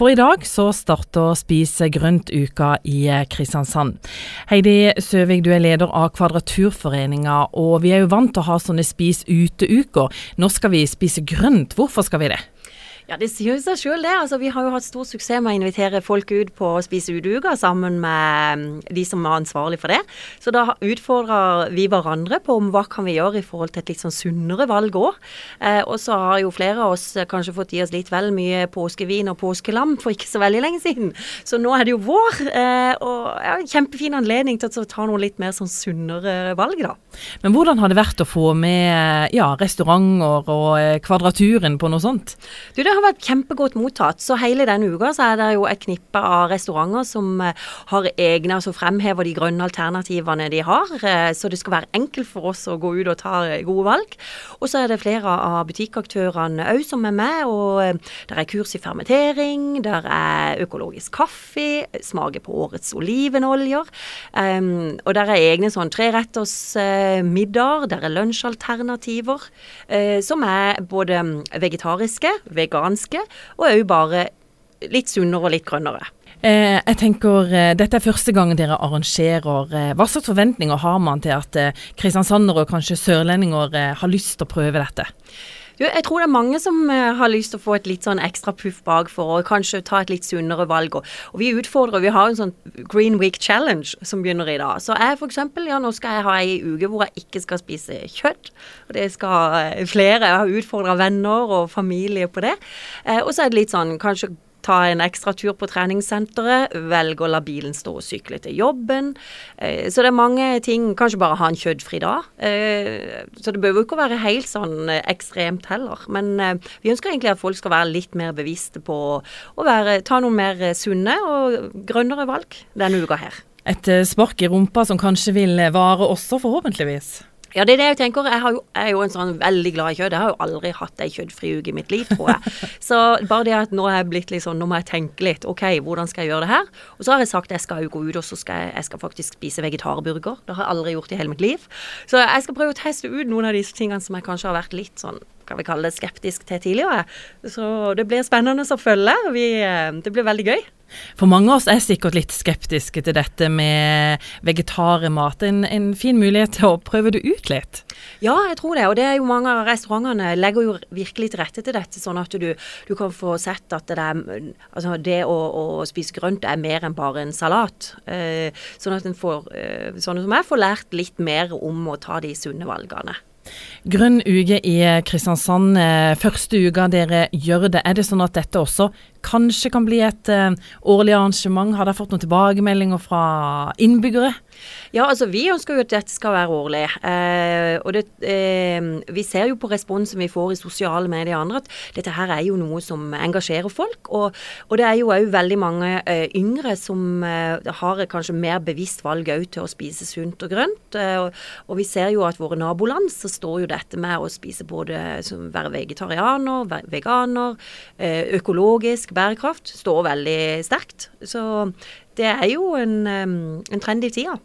For i dag så starter Spise grønt-uka i Kristiansand. Heidi Søvik, du er leder av Kvadraturforeninga, og vi er jo vant til å ha sånne Spis ute-uker. Nå skal vi spise grønt. Hvorfor skal vi det? Ja, Det sier jo seg sjøl, det. Altså, vi har jo hatt stor suksess med å invitere folk ut på å Spise ute-uka sammen med mm, de som er ansvarlig for det. Så da utfordrer vi hverandre på om hva kan vi gjøre i forhold til et litt sånn sunnere valg òg. Eh, og så har jo flere av oss kanskje fått i oss litt vel mye påskevin og påskelam for ikke så veldig lenge siden. Så nå er det jo vår, eh, og kjempefin anledning til å ta noen litt mer sånn sunnere valg, da. Men hvordan har det vært å få med ja, restauranter og eh, Kvadraturen på noe sånt? Du, det har vært kjempegodt mottatt. Så hele denne uka så er det jo et knippe av restauranter som eh, har egne, altså fremhever de grønne alternativene de har. Eh, så det skal være enkelt for oss å gå ut og ta gode valg. Og så er det flere av butikkaktørene òg som er med. Og eh, det er kurs i fermentering, der er økologisk kaffe, smaker på årets olivenoljer. Um, og der er egne sånn treretters uh, middager, der er lunsjalternativer, uh, som er både vegetariske, veganske og òg bare litt sunnere og litt grønnere. Eh, jeg tenker, eh, Dette er første gang dere arrangerer. Eh, hva slags forventninger har man til at eh, kristiansandere og kanskje sørlendinger har lyst til å prøve dette? Du, jeg tror det er mange som uh, har lyst til å få et litt sånn ekstra puff bak for å kanskje ta et litt sunnere valg. Og, og vi utfordrer. Vi har en sånn Green Week Challenge som begynner i dag. Så jeg f.eks. Ja, nå skal jeg ha ei uke hvor jeg ikke skal spise kjøtt. Og det skal uh, flere. Jeg har utfordra venner og familie på det. Uh, og så er det litt sånn kanskje ta en ekstra tur på treningssenteret, velge å la bilen stå og sykle til jobben. Eh, så det er mange ting. Kanskje bare ha en kjøttfri dag. Eh, så det behøver ikke være helt sånn eh, ekstremt heller. Men vi ønsker egentlig at folk skal være litt mer bevisste på å være, ta noen mer sunne og grønnere valg denne uka her. Et spark i rumpa som kanskje vil vare også, forhåpentligvis? Ja, det er det jeg tenker. Jeg, jo, jeg, er jo en sånn veldig glad i kjøtt. Jeg har jo aldri hatt ei kjøttfri uke i mitt liv, tror jeg. Så bare det at nå er jeg blitt litt sånn, nå må jeg tenke litt. OK, hvordan skal jeg gjøre det her? Og så har jeg sagt jeg skal jo gå ut og så skal jeg, jeg skal faktisk spise vegetarburger. Det har jeg aldri gjort i hele mitt liv. Så jeg skal prøve å teste ut noen av disse tingene som jeg kanskje har vært litt sånn kan vi kalle det skeptisk til tidligere. Så det blir spennende å følge. Vi, eh, det blir veldig gøy. For mange av oss er sikkert litt skeptiske til dette med vegetarmat. En, en fin mulighet til å prøve det ut litt? Ja, jeg tror det. Og det er jo mange av restaurantene legger jo virkelig til rette til dette, sånn at du, du kan få sett at det, er, altså det å, å, spise grønt er mer enn bare en salat. Eh, sånn at en får, eh, sånne som jeg får lært litt mer om å ta de sunne valgene. Grønn uke i Kristiansand. Eh, første uka dere gjør det. Er det sånn at dette også kanskje kan bli et uh, årlig arrangement? Har dere fått noen tilbakemeldinger fra innbyggere? Ja, altså vi ønsker jo at dette skal være årlig. Eh, og det, eh, vi ser jo på responsen vi får i sosiale medier og andre at dette her er jo noe som engasjerer folk. Og, og det er jo òg veldig mange eh, yngre som eh, har kanskje mer bevisst valg òg til å spise sunt og grønt. Og, og, vi ser jo at våre naboland så står jo dette med å spise både som være vegetarianer, veganer, økologisk bærekraft står veldig sterkt. Så det er jo en, en trend i tida.